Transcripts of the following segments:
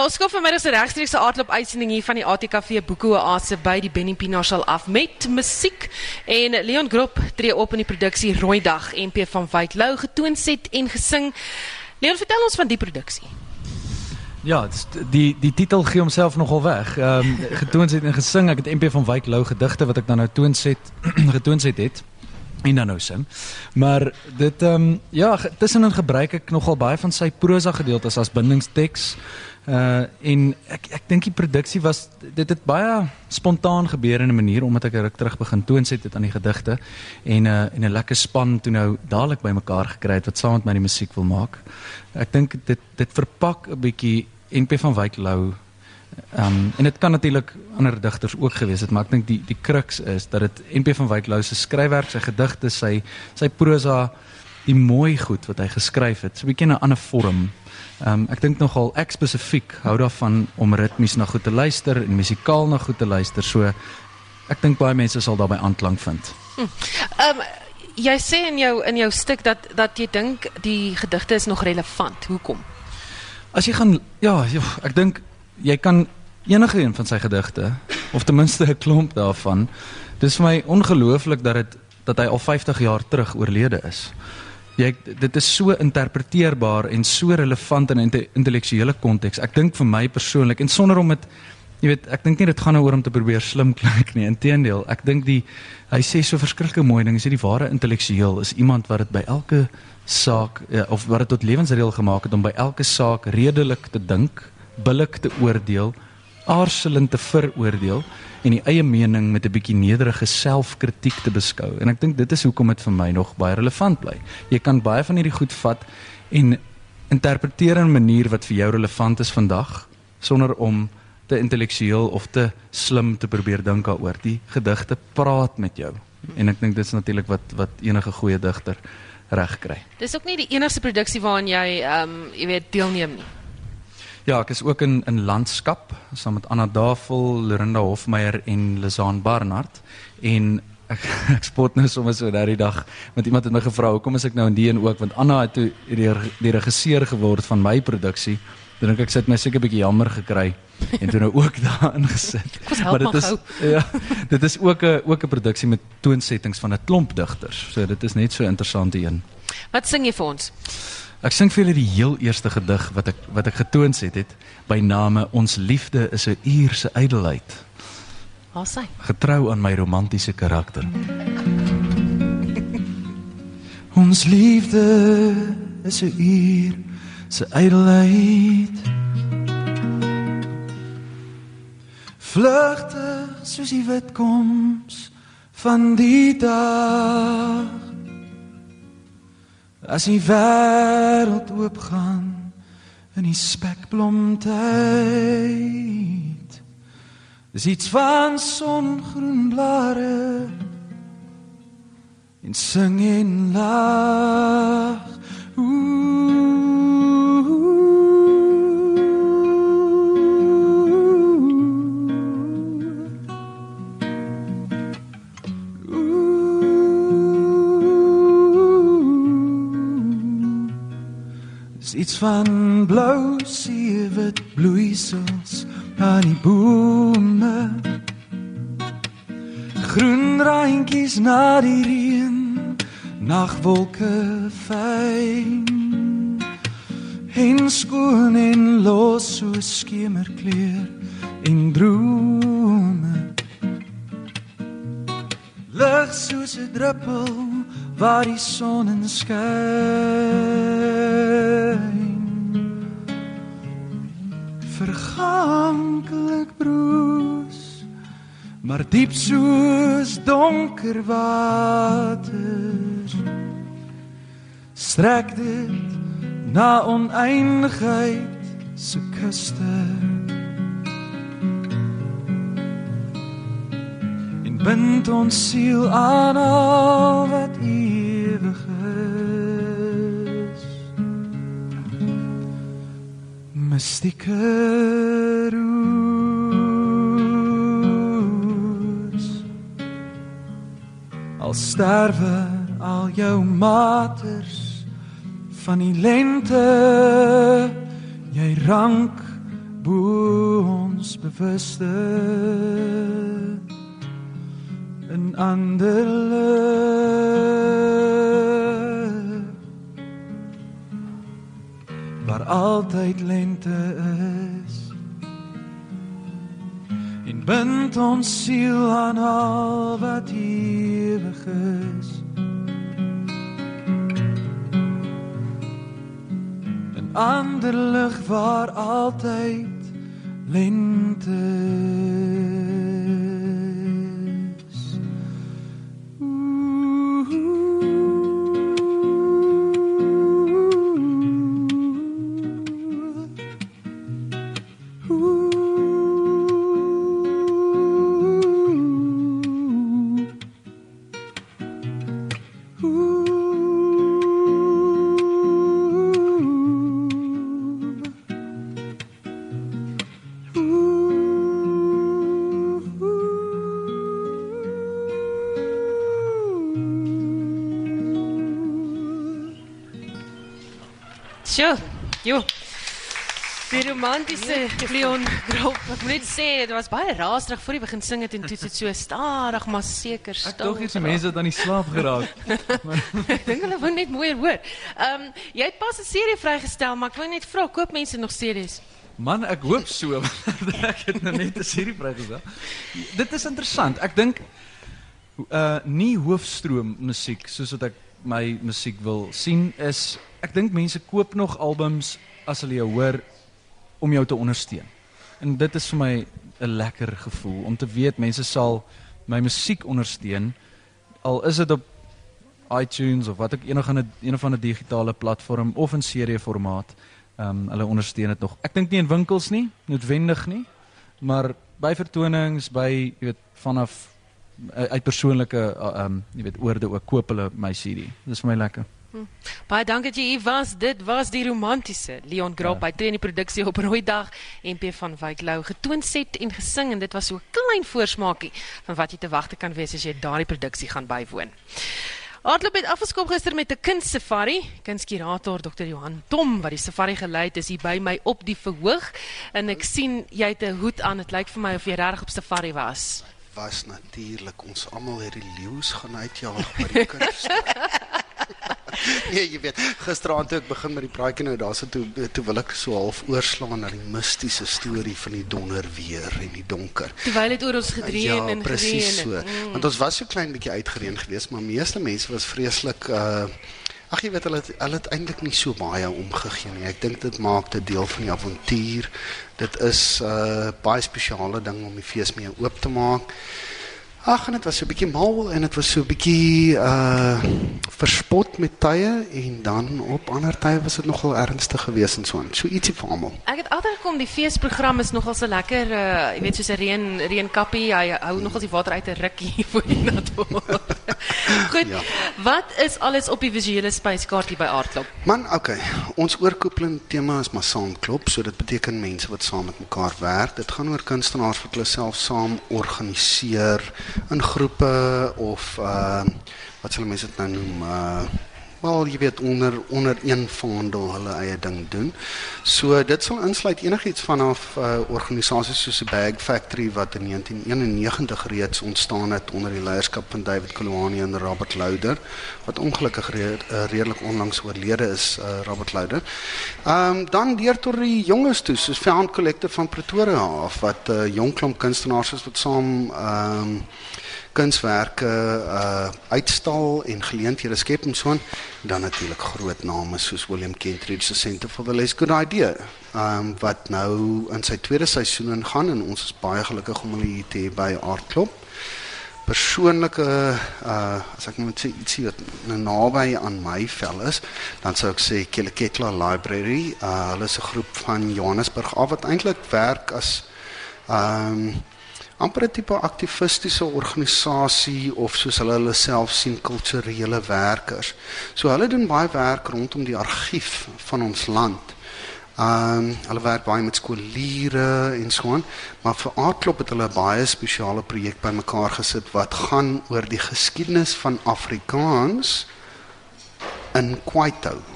Ons skof vanmiddag se regstreekse aardloop uitsending hier van die ATKV Boeke Oase by die Benny Pinaar sal af met musiek en Leon Groep tree op in die produksie Rooi Dag MP van Wyk Lou getoon set en gesing. Leon, vertel ons van die produksie. Ja, die die titel gee homself nogal weg. Ehm um, getoon set en gesing. Ek het MP van Wyk Lou gedigte wat ek dan nou toon set getoon set het en dan nou sing. Maar dit ehm um, ja, tussenin gebruik ek nogal baie van sy prosa gedeeltes as bindingsteks. Uh en ek ek dink die produksie was dit het baie spontaan gebeur in 'n manier omdat ek ruk terug begin toon set het aan die gedigte en uh en 'n lekker span toe nou dadelik bymekaar gekry het wat saam met my die musiek wil maak. Ek dink dit dit verpak 'n bietjie NP van Wyk Lou Ehm um, en dit kan natuurlik ander digters ook gewees het, maar ek dink die die crux is dat dit NP van Wyk Lou se skryfwerk, sy gedigte, sy sy prosa, die mooi goed wat hy geskryf het, so 'n bietjie 'n ander vorm. Ehm um, ek dink nogal ek spesifiek hou daarvan om ritmies na goed te luister en musikaal na goed te luister. So ek dink baie mense sal daarbey aanklank vind. Hm. Ehm um, jy sê in jou in jou stuk dat dat jy dink die gedigte is nog relevant. Hoekom? As jy gaan ja, joh, ek dink jy kan enige een van sy gedigte of ten minste 'n klomp daarvan. Dis vir my ongelooflik dat dit dat hy al 50 jaar terug oorlede is. Jy dit is so interpreteerbaar en so relevant in 'n intellektuele konteks. Ek dink vir my persoonlik en sonder om dit jy weet, ek dink nie dit gaan nou oor om te probeer slim klink nie. Inteendeel, ek dink die hy sê so verskriklike mooi ding. Hy sê die ware intellektueel is iemand wat dit by elke saak ja, of wat dit tot lewensreël gemaak het om by elke saak redelik te dink billik te oordeel, aarzelend te veroordeel en die eie mening met 'n bietjie nederige selfkritiek te beskou. En ek dink dit is hoekom dit vir my nog baie relevant bly. Jy kan baie van hierdie goed vat en interpreteer in 'n manier wat vir jou relevant is vandag sonder om te intellektueel of te slim te probeer dink daaroor. Die gedigte praat met jou. En ek dink dit is natuurlik wat wat enige goeie digter reg kry. Dis ook nie die enigste produksie waaraan jy ehm um, jy weet deelneem nie. Ja, ek is ook in in landskap saam met Anna Davel, Lorinda Hofmeyer en Lizaan Barnard en ek ek spot nou sommer so daardie dag met iemand het my gevra hoekom is ek nou in die een ook want Anna het toe die, die regisseur geword van my produksie. Dink ek sit my seker 'n bietjie jammer gekry en toe nou ook daar ingesit. maar dit is ja, dit is ook 'n ook 'n produksie met toonsettings van 'n klomp digters. So dit is net so interessant een. Wat sing jy vir ons? Ek sing vir julle die heel eerste gedig wat ek wat ek getoon het het by name Ons liefde is 'n uur se ydelheid. Waar sê? Getrou aan my romantiese karakter. Ons liefde is 'n uur se ydelheid. Vlugtig soos die wit koms van die dag as die wêreld oopgaan in die spekblomtyd dis iets van songroen blare en sing en lag iets van blou seewit bloeisels aan die bome groen randjies na die reën nagwolke fyn. En skoon en los so skemerkleur en drome. Lig soos 'n druppel waar die son skyn. Verganklik broos maar diep soos donker water strek dit na oneindigheid se kuste bind ons siel aan al wat ewig is. Mystieke roos al sterwe al jou maters van die lente. Jy rank bo ons bewuste in ander lig waar altyd lente is. En bind ons siel aan al wat ewig is. In ander lig waar altyd lente Sjoe. Jo. Die romantiese Leon Grop. Ek moet net sê dit was baie raasrig voor jy begin sing het en toe dit so stadig maar seker Ek stil. dink hierse mense het aan die slaap geraak. Ek dink hulle wou net mooi hoor. Ehm um, jy het pas 'n serie vrygestel, maar ek wou net vra koop mense nog series? Man, ek hoop so. ek het nou net 'n serie vrygestel. Dit is interessant. Ek dink uh nie hoofstroom musiek soos wat ek my musiek wil sien is ek dink mense koop nog albums as hulle jou hoor om jou te ondersteun. En dit is vir my 'n lekker gevoel om te weet mense sal my musiek ondersteun al is dit op iTunes of wat ook enige ander een of ander digitale platform of in serie formaat. Ehm um, hulle ondersteun dit nog. Ek dink nie in winkels nie, noodwendig nie, maar by vertonings, by jy weet vanaf uit persoonlike ehm um, jy weet oorde ook koop hulle my CD. Dis vir my lekker. Baie dankie dat jy hier was. Dit was die romantiese Leon Grop. Ja. Hy tree in die produksie op Rooidag MP van Wyk Lou getoon set en gesing en dit was so 'n klein voorsmaakie van wat jy te wagte kan wees as jy daardie produksie gaan bywoon. Hardloop het afgeskop gister met 'n kindsafari. Kindskurator Dr. Johan Tom wat die safari gelei het, is hier by my op die verhoog en ek sien jy het 'n hoed aan. Dit lyk vir my of jy regtig op safari was. was natuurlik ons almal het die leeu's gaan uitjaag by die kus. nee, jy weet, gisteraand toe ek begin met die praatjie nou, daar's toe toe wil ek so half oorslaan na die mistiese storie van die donder weer en die donker. Terwyl dit oor ons gedreun ja, en presies gereën. so. Want ons was so klein bietjie uitgereën geweest, maar meeste mense was vreeslik uh Ag jy weet hulle het, hulle het eintlik nie so baie omgegee nie. Ek dink dit maak dit deel van die avontuur. Dit is 'n uh, baie spesiale ding om die fees mee oop te maak. Ag en dit was so 'n bietjie mal en dit was so 'n bietjie uh verspot met tye en dan op ander tye was dit nogal ernstig geweest en so aan. So ietsie vir almal. Ek het agtergekom die feesprogram is nogal so lekker, uh, jy weet soos 'n reën reënkappie, hy hou nogal die water uit 'n rukkie voor jy nat word. Goed. Ja. Wat is alles op die visuele spyskaartjie by Aardklop? Man, okay. Ons oorkoepelende tema is maar saamklop, so dit beteken mense wat saam met mekaar werk. Dit gaan oor kunstenaars wat hulle self saam organiseer in groepe of uh wat sal mense dit nou noem? Uh wel, jy weet onder onder een vaandel hulle eie ding doen. So dit sal insluit enigiets vanaf uh organisasies soos 'n Bag Factory wat in 1991 reeds ontstaan het onder die leierskap van David Kolowani en Robert Louder wat ongelukkig re uh, redelik onlangs oorlede is uh, Robert Louder. Ehm um, dan deur tot die jonges toe soos Found Collective van Pretoria af wat 'n uh, jong klomp kunstenaars is wat saam ehm um, kunswerke uh uitstal en geleenthede skep en so aan dan natuurlik groot name soos William Kentridge se Center for the Less Good Idea um wat nou in sy tweede seisoen ingaan en ons is baie gelukkig om hulle hier te hê by Aardklop persoonlike uh as ek moet sê ietsie wat naby aan my vel is, dan sou ek sê Keleketla Library. Uh hulle is 'n groep van Johannesburg af wat eintlik werk as um amper 'n tipe aktivistiese organisasie of soos hulle hulle self sien kulturele werkers. So hulle doen baie werk rondom die argief van ons land. Ehm um, hulle werk baie met skooliere en so aan, maar vir Aardklop het hulle 'n baie spesiale projek bymekaar gesit wat gaan oor die geskiedenis van Afrikaans in Kwaito.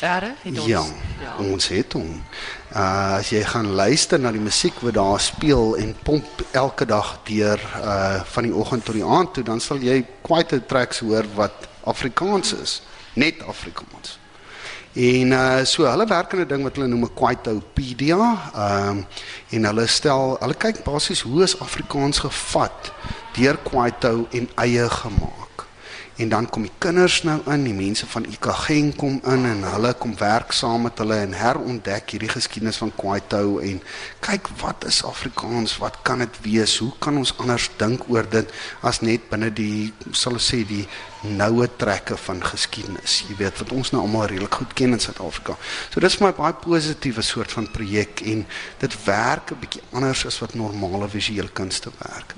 Jare het ons. Ja, ja, ons het hom. Uh as jy gaan luister na die musiek wat daar speel en pomp elke dag deur uh van die oggend tot die aand toe, dan sal jy quite tracks hoor wat Afrikaans is, net Afrikaans. En uh so hulle werk aan 'n ding wat hulle noem 'n Kwaitopedia. Ehm um, en hulle stel, hulle kyk basies hoe is Afrikaans gevat deur Kwaito en eie gemaak. En dan kom die kinders nou in, die mense van Ikageng kom in en hulle kom werk saam met hulle en herontdek hierdie geskiedenis van Kwaito en kyk wat is Afrikaans, wat kan dit wees? Hoe kan ons anders dink oor dit as net binne die sal ons sê die noue trekke van geskiedenis. Jy weet wat ons nou almal redelik goed ken in Suid-Afrika. So dis vir my baie positiewe soort van projek en dit werk 'n bietjie anders as wat normale visuele kunste werk.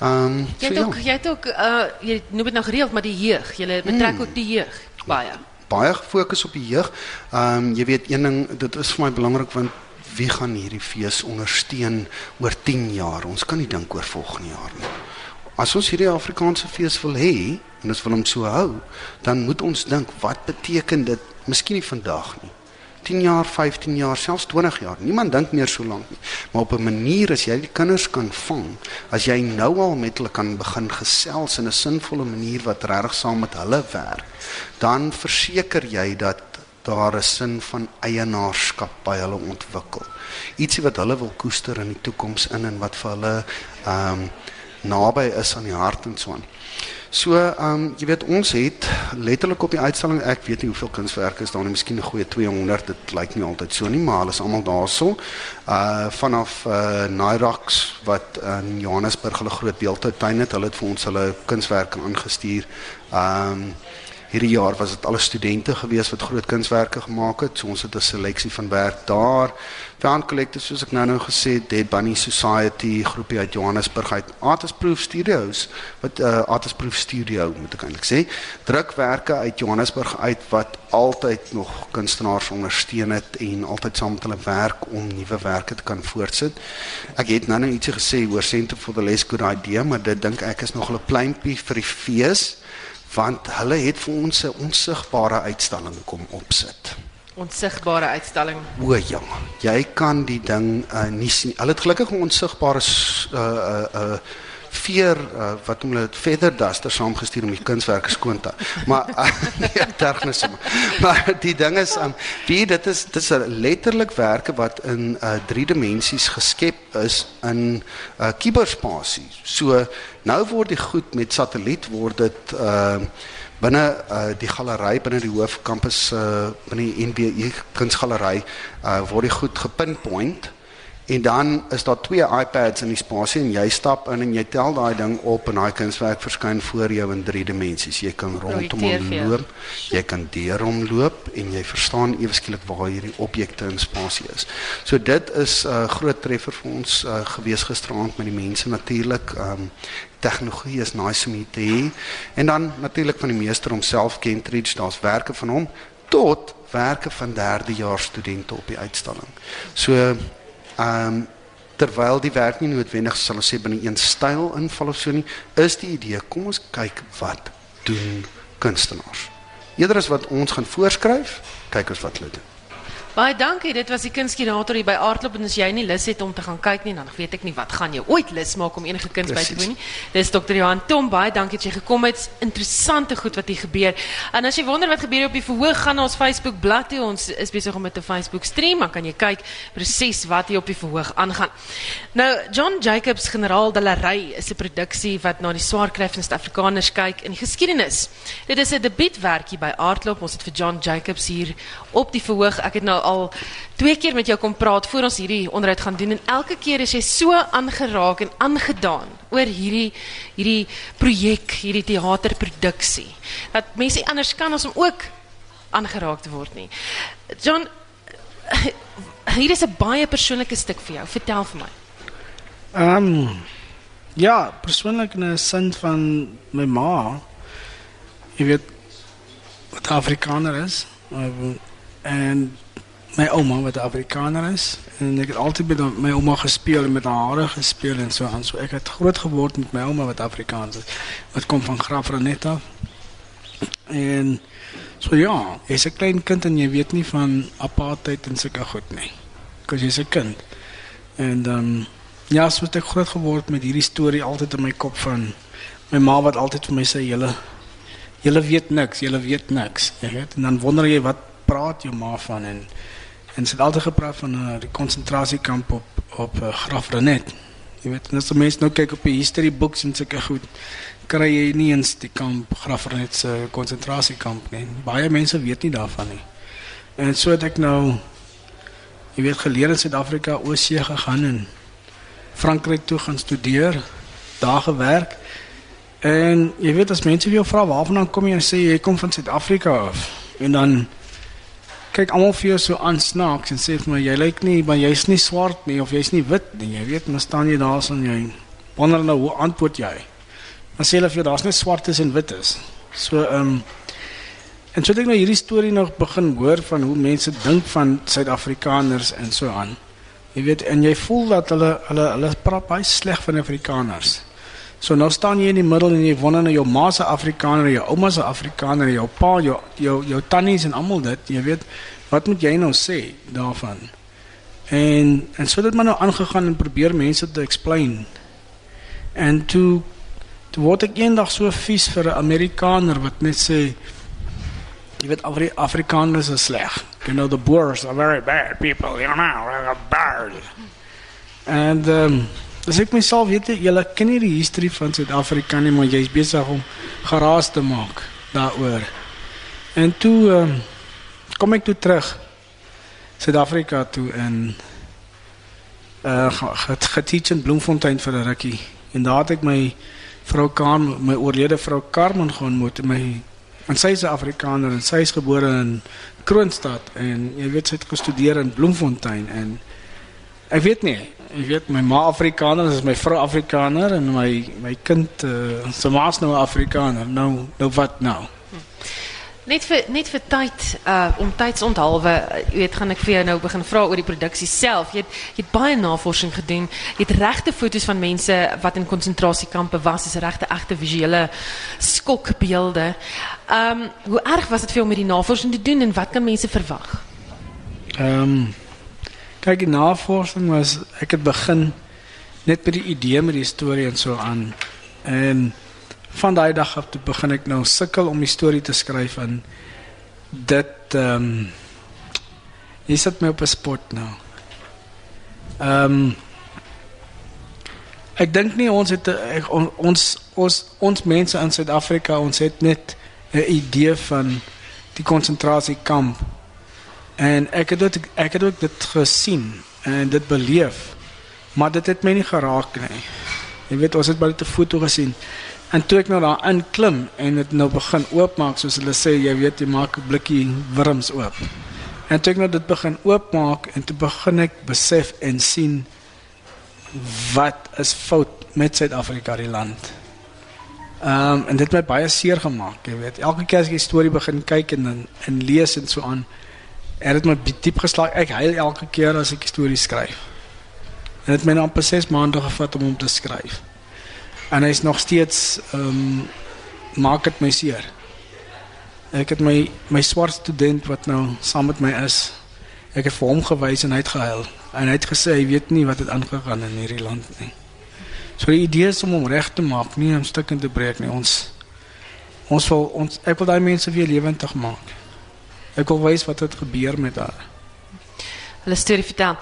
Ehm um, jy het so, ook ja, jy het ook uh jy noem dit nou gereeld maar die jeug. Jy betrek Hmm. ook die jeug baie. baie gefokus op die jeug. Ehm um, jy weet een ding dit is vir my belangrik want wie gaan hierdie fees ondersteun oor 10 jaar? Ons kan nie dink oor volgende jaar nie. As ons hierdie Afrikaanse fees wil hê en ons wil hom so hou, dan moet ons dink wat beteken dit? Miskien nie vandag nie. 10 jaar, 15 jaar, selfs 20 jaar. Niemand dink meer so lank nie. Maar op 'n manier as jy die kinders kan vang, as jy nou al met hulle kan begin gesels in 'n sinvolle manier wat regtig saam met hulle werk, dan verseker jy dat daar 'n sin van eienaarskap by hulle ontwikkel. Ietsie wat hulle wil koester in die toekoms in en wat vir hulle ehm um, naby is aan die hart en so aan. So, ehm um, jy weet ons het letterlik op die uitstalling, ek weet nie hoeveel kunswerke is daar nie, miskien 'n goeie 200, dit lyk nie altyd so nie, maar hulle is almal daarso. Uh vanaf uh Nairax wat in Johannesburg hulle groot beeldhoutuin het, hulle het vir ons hulle kunswerke aangestuur. Ehm um, Hierdie jaar was dit alle studente gewees wat groot kunswerke gemaak het. So ons het 'n seleksie van werk daar. Van Collective soos ek nou-nou gesê het, Dead Bunny Society groepie uit Johannesburg uit Artist Proof Studios wat uh Artist Proof Studio moet ek eintlik sê, drukwerke uit Johannesburg uit wat altyd nog kunstenaars ondersteun het en altyd saam met hulle werk om nuwe werke te kan voortsit. Ek het nou-nou ietsie gesê oor Center for the Less Good Idea, maar dit dink ek is nog 'n pleintjie vir die fees want hulle het vir ons 'n onsigbare uitstalling kom opsit. Onsigbare uitstalling. O ja, jy kan die ding uh, nie sien. Hulle het gelukkig 'n onsigbare uh uh uh veer uh, wat noem hulle dit feather duster saamgestuur om die kunswerke skoon te. Maar uh, nee, tergnis maar. Maar die ding is um wie dit is dit is letterlik werke wat in uh drie dimensies geskep is in uh kuberspasie. So nou word die goed met satelliet word dit uh binne uh, die galery binne die hoofkampus uh, binne die NBE kunsgalery uh, word die goed gepinpoint en dan is daar twee iPads in die spasie en jy stap in en jy tel daai ding op en daai kunswerk verskyn voor jou in drie dimensies. Jy kan rondom hom loop, jy kan deur hom loop en jy verstaan ewe skielik waar hierdie objekte in spasie is. So dit is 'n uh, groot treffer vir ons uh, gewees gisteraand met die mense natuurlik. Um, tegnologie is nice om te hê. En dan natuurlik van die meester homself Kentridge, daar's werke van hom tot werke van derdejaars studente op die uitstalling. So um, terwyl die werk nie noodwendig sal ons sê binne een styl inval of so nie, is die idee kom ons kyk wat doen kunstenaars. Eerder as wat ons gaan voorskryf, kyk ons wat hulle doen. Baie dankie. Dit was die kunstkurator hier by Aardklop en as jy nie lus het om te gaan kyk nie, dan weet ek nie wat gaan jou ooit lus maak om enige kuns by te woon nie. Dis Dr. Johan Tom. Baie dankie dat jy gekom het. Interessante goed wat hier gebeur. En as jy wonder wat gebeur op die verhoog, gaan na ons Facebook bladsy toe. Ons is besig om met 'n Facebook stream, dan kan jy kyk presies wat hier op die verhoog aangaan. Nou, John Jacobs Generaal Delery is 'n produksie wat na die swaarkry van Suid-Afrikaners kyk in die geskiedenis. Dit is 'n debuutwerk hier by Aardklop. Ons het vir John Jacobs hier op die verhoog. Ek het nou al twee keer met jou kom praat voor ons hierdie onderhoud gaan doen en elke keer is jy so aangeraak en aangedaan oor hierdie hierdie projek, hierdie teaterproduksie. Dat mense anders kan as om ook aangeraak te word nie. John, hier is 'n baie persoonlike stuk vir jou. Vertel vir my. Ehm ja, persoonlik in 'n sin van my ma. Jy weet wat Afrikaner is. En my ouma wat 'n Afrikaner is en ek het altyd met my ouma gespeel en met haar hare gespeel en so aan. So ek het groot geword met my ouma wat Afrikaans is. Wat kom van Graafrenet af. En So ja, jy's 'n klein kind en jy weet nie van apartheid en sulke goed nie. Because jy's 'n kind. En dan um, ja, so het ek groot geword met hierdie storie altyd in my kop van my ma wat altyd vir my sê julle julle weet niks, julle weet niks. Jy weet, en dan wonder jy wat praat jou ma van en en sy het altyd gepraat van uh, die konsentrasiekamp op op uh, Graf Renet. Jy weet, as jy mens nou kyk op die history books en sulke goed, kry jy nie eens die kamp Graf Renet se konsentrasiekamp nie. Baie mense weet nie daarvan nie. En so het ek nou jy weet geleer in Suid-Afrika oorsee gegaan en Frankryk toe gaan studeer, daar gewerk. En jy weet as mense jou vra waarvandaan kom jy en sê jy kom van Suid-Afrika af en dan kyk almal vir jou so aan snaaks en sê vir my jy lyk nie maar jy's nie swart nie of jy's nie wit nie. Jy weet, maar staan jy daar so en jy wonder nou hoe antwoord jy? Dan sê hulle vir jou daar's net swartes en wites. So ehm um, en so ek nou hierdie storie nog begin hoor van hoe mense dink van Suid-Afrikaners en so aan. Jy weet en jy voel dat hulle hulle hulle praat baie sleg van Afrikaners. So nou staan jy in die middel en jy wonder nou jou ma se Afrikaner, jou ouma se Afrikaner, jou pa, jou jou jou tannies en almal dit. Jy weet, wat moet jy nou sê daarvan? En en so maar nou aangegaan en probeer mense te explain. En toe toe word ek eendag so vies vir 'n Amerikaner wat net sê jy weet Afri Afrikaners is sleg. You know the Boers are very bad people, you know, they're bad. And um As ek myself weet, julle ken nie die history van Suid-Afrika nie, maar jy's besig om geraas te maak daaroor. En toe um, kom ek toe terug Suid-Afrika toe in uh geteach in Bloemfontein vir 'n rukkie. En daar het ek my vrou Karen, my oorlede vrou Carmen geontmoet, my en sy is 'n Afrikaner en sy is gebore in Kroonstad en jy weet sy gestudeer in Bloemfontein en ek weet nie Ek weet my ma Afrikaner, dis my vrou Afrikaner en my my kind uh, se ma's nou Afrikaner. Nou nou wat nou? Net vir net vir tyd uh om tydsonthaalwe, jy weet gaan ek vir jou nou begin vra oor die produksie self. Jy het jy het baie navorsing gedoen. Jy het regte foto's van mense wat in konsentrasiekampe was, is regte egte visuele skokbeelde. Ehm um, hoe erg was dit vir jou om met die navorsing te doen en wat kan mense verwag? Ehm um, Kyk, die navorsing was ek het begin net met die idee met die storie en so aan. En van daai dag af toe begin ek nou sukkel om die storie te skryf en dit ehm um, jy sit my op 'n spot nou. Ehm um, ek dink nie ons het ek, on, ons ons ons mense in Suid-Afrika ons het net 'n idee van die konsentrasiekamp En het dit ek het ook dit gesien en dit beleef. Maar dit het my nie geraak nie. Jy weet ons het baie te foto gesien. En toe ek nou daar in klim en dit nou begin oopmaak soos hulle sê, jy weet jy maak 'n blikkie wurms oop. En toe ek nou dit begin oopmaak en toe begin ek besef en sien wat is fout met Suid-Afrika die land. Ehm en dit het my baie seer gemaak, jy weet. Elke keer as ek die storie begin kyk en en lees en so aan Er het my diep geslaag. Ek huil elke keer as ek stories skryf. En dit het my nou amper 6 maande gevat om hom te skryf. En hy's nog steeds ehm um, maak dit my seer. Ek het my my swart student wat nou saam met my is. Ek het vir hom gewys en hy het gehuil. En hy het gesê hy weet nie wat het aangegaan in hierdie land nie. So die idee is om hom reg te maak, nie om stukke te breek nie. Ons ons wil ons ek wil daai mense weer lewendig maak. Ek wil wys wat het gebeur met haar. Hulle storie vertel.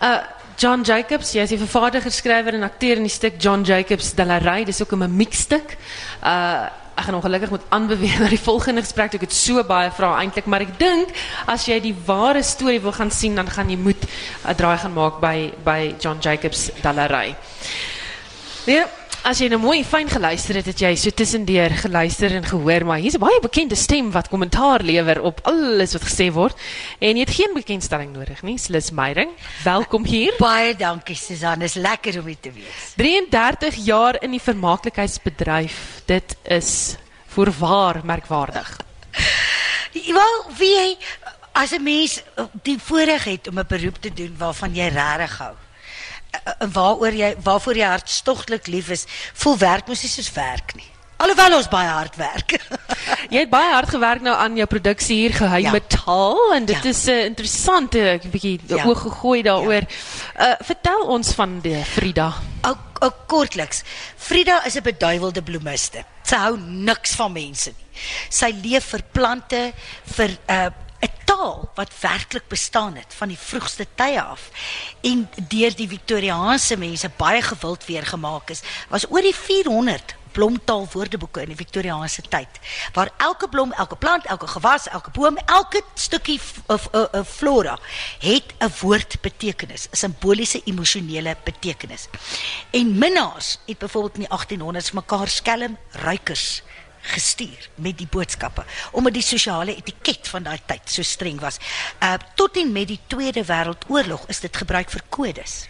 Uh John Jacobs, jy is die vervaardiger, skrywer en akteur in die stuk John Jacobs de la Rey. Dis ook 'n mimiekstuk. Uh ek gaan ongelukkig moet aanbeweeg na die volgende gesprek. Ek het so baie vrae eintlik, maar ek dink as jy die ware storie wil gaan sien, dan gaan jy moet 'n draai gaan maak by by John Jacobs Rey. Ja, As jy nou mooi fyn geluister het, het jy so tussendeur geluister en gehoor, maar hier's 'n baie bekende stem wat kommentaar lewer op alles wat gesê word. En jy het geen bekendstelling nodig nie. Slis Meyering, welkom hier. Baie dankie Susan, is lekker om hier te wees. 33 jaar in die vermaaklikheidsbedryf. Dit is voorwaar merkwaardig. Wel, wie as 'n mens die voorreg het om 'n beroep te doen waarvan jy regtig hou waaroor jy waarvoor jy hartstogtelik lief is, voel werk mos nie soos werk nie. Alhoewel ons baie hard werk. Jy het baie hard gewerk nou aan jou produksie hier Geheime Ja. Taal en dit Ja. is 'n uh, interessante bietjie Ja. oog gegooi daaroor. Uh vertel ons van die Frida. Ou ou kortliks. Frida is 'n beduiwelde bloemiste. Sy hou niks van mense nie. Sy leef vir plante, vir uh, 'n taal wat werklik bestaan het van die vroegste tye af en deur die Victoriaanse mense baie gewild weergemaak is. Was oor die 400 blomtaal woordeboeke in die Victoriaanse tyd waar elke blom, elke plant, elke gewas, elke boom, elke stukkie of 'n 'n flora het 'n woord betekenis, 'n simboliese emosionele betekenis. En minnaars het byvoorbeeld in die 1800s mekaar skelm ruikers gestuur met die boodskappe omdat die sosiale etiket van daai tyd so streng was. Uh tot en met die Tweede Wêreldoorlog is dit gebruik vir kodes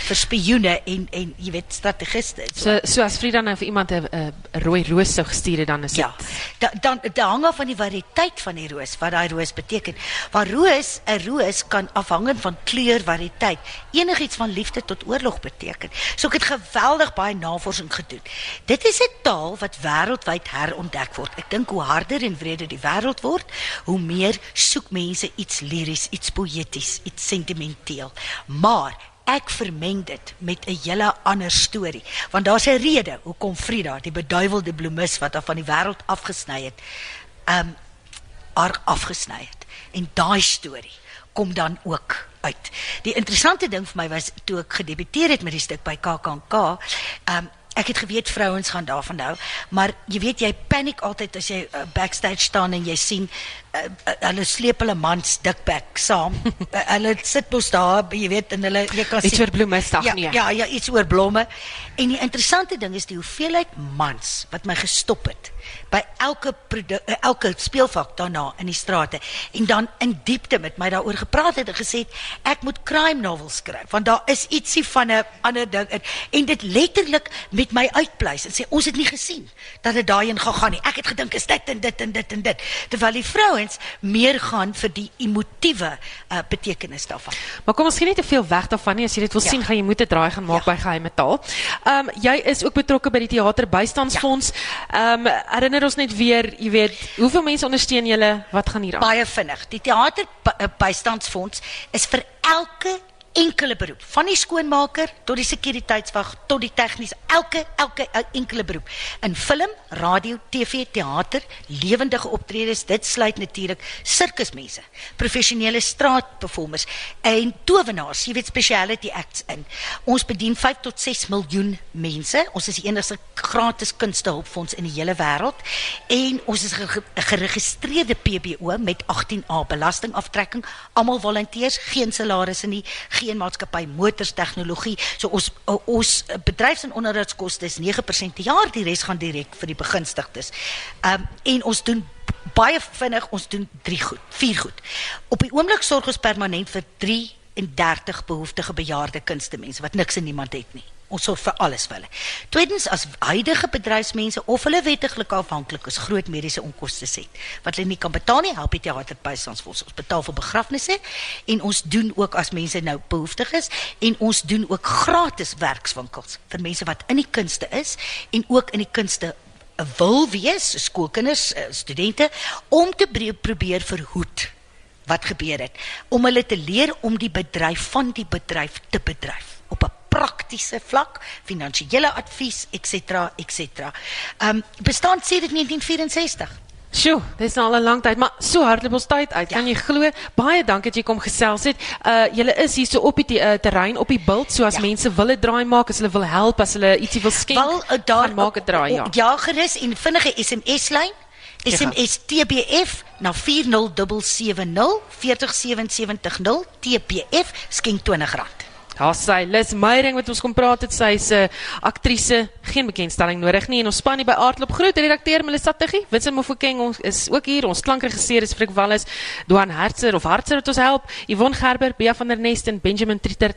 vir spioene en en jy weet strategiste. en So so as Frida nou vir iemand 'n 'n rooi roos sou gestuur het dan is dit Ja, da, dan dit hang af van die variëteit van die roos wat daai roos beteken. Waar roos, 'n roos kan afhangend van kleur, variëteit, enigiets van liefde tot oorlog beteken. So ek het geweldig baie navorsing gedoen. Dit is 'n taal wat wêreldwyd herontdek word. Ek dink hoe harder en wreder die wêreld word, hoe meer soek mense iets liries, iets poëties, iets sentimenteel. Maar Ek vermeng dit met 'n hele ander storie, want daar's 'n rede hoekom Frida, die beduiwelde bloemis wat haar van die wêreld afgesny het, um haar afgesny het. En daai storie kom dan ook uit. Die interessante ding vir my was toe ek gedebuteer het met die stuk by KAKNK, um ek het geweet vrouens gaan daarvan hou, maar jy weet jy paniek altyd as jy uh, backstage staan en jy sien hulle sleep hulle mans dikbek saam. uh, hulle sit mos daar, jy weet, en hulle jy kan Iets sien oor bloemmisdag, ja, nee. Ja, ja, iets oor blomme. En die interessante ding is die hoeveelheid mans wat my gestop het by elke eh, elke speelvak daarna in die strate en dan in diepte met my daaroor gepraat het en gesê het, ek moet crime novels skryf want daar is ietsie van 'n ander ding in en dit letterlik met my uitpleis en sê ons het nie gesien dat dit daarheen gaan gaan nie. Ek het gedink is dit en dit en dit en dit terwyl die vrouens meer gaan vir die emotiewe uh, betekenis daarvan. Maar kom ons gee nie te veel weg daarvan nie. As jy dit wil Ja. sien, gaan jy moet 'n draai gaan maak Ja. by Geheime Taal. Ehm um, jy is ook betrokke by die Theater Bystandsfonds. Ehm um, herinner ons net weer, jy weet, hoeveel mense ondersteun julle? Wat gaan hier aan? baie vinnig. Die teater eh, bystandsfonds is vir elke enkele beroep, van die skoonmaker tot die sekuriteitswag tot die tegnies, elke elke el- enkele beroep. In film, radio, TV, teater, lewendige optredes, dit sluit natuurlik sirkusmense, professionele straatperformers en towenaars, jy weet speciality acts in. Ons bedien 5 tot 6 miljoen mense. Ons is die enigste gratis kunstehulpfonds in die hele wêreld en ons is 'n geregistreerde PBO met 18A belastingaftrekking. Almal volonteërs, geen salarisse nie, geen maatskappy motors tegnologie. So ons ons bedryfs- en onderhoudskoste is 9% per jaar, die res gaan direk vir die begunstigdes. Um en ons doen baie vinnig, ons doen drie goed, vier goed. Op die oomblik sorg ons permanent vir 33 behoeftige bejaarde kunstemense wat niks en niemand het nie. Ons sorg vir alles vir hulle. Tweedens as huidige bedryfsmense of hulle wettiglik afhanklik is groot mediese onkoste het wat hulle nie kan betaal nie, help die teater bystandsfonds. Ons betaal vir begrafnisse en ons doen ook as mense nou behoeftig is en ons doen ook gratis werkswinkels vir mense wat in die kunste is en ook in die kunste wil wees, skoolkinders, eh, studente om te probeer verhoed wat gebeur het om hulle te leer om die bedryf van die bedryf te bedryf praktiese vlak, finansiële advies, ens, ens. Ehm um, bestaan sedert 1964. Sjoe, dis nou al 'n lang tyd, maar so hardloop ons tyd uit. Ja. Kan jy glo? Baie dankie dat jy kom gesels het. Uh julle is hier so op die uh, terrein op die bult, so as Ja. mense wil 'n draai maak, as hulle wil help, as hulle ietsie wil skenk, Wel uh, daar gaan maak 'n draai, ja. Ja, gerus en vinnige SMS lyn. SMS TBF na 40770 40770 TBF skenk R20. Daar sy Lis Meyering wat ons kom praat het, sy's 'n uh, aktrise, geen bekendstelling nodig nie en ons span hier by Aardklop groet redakteur Melissa Tuggie, Vincent Mofokeng ons is ook hier, ons klankregisseur is Frik Wallis, Duan Hertzer of Hartzer wat ons help, Yvonne Gerber, Bea van der Nest en Benjamin Trieter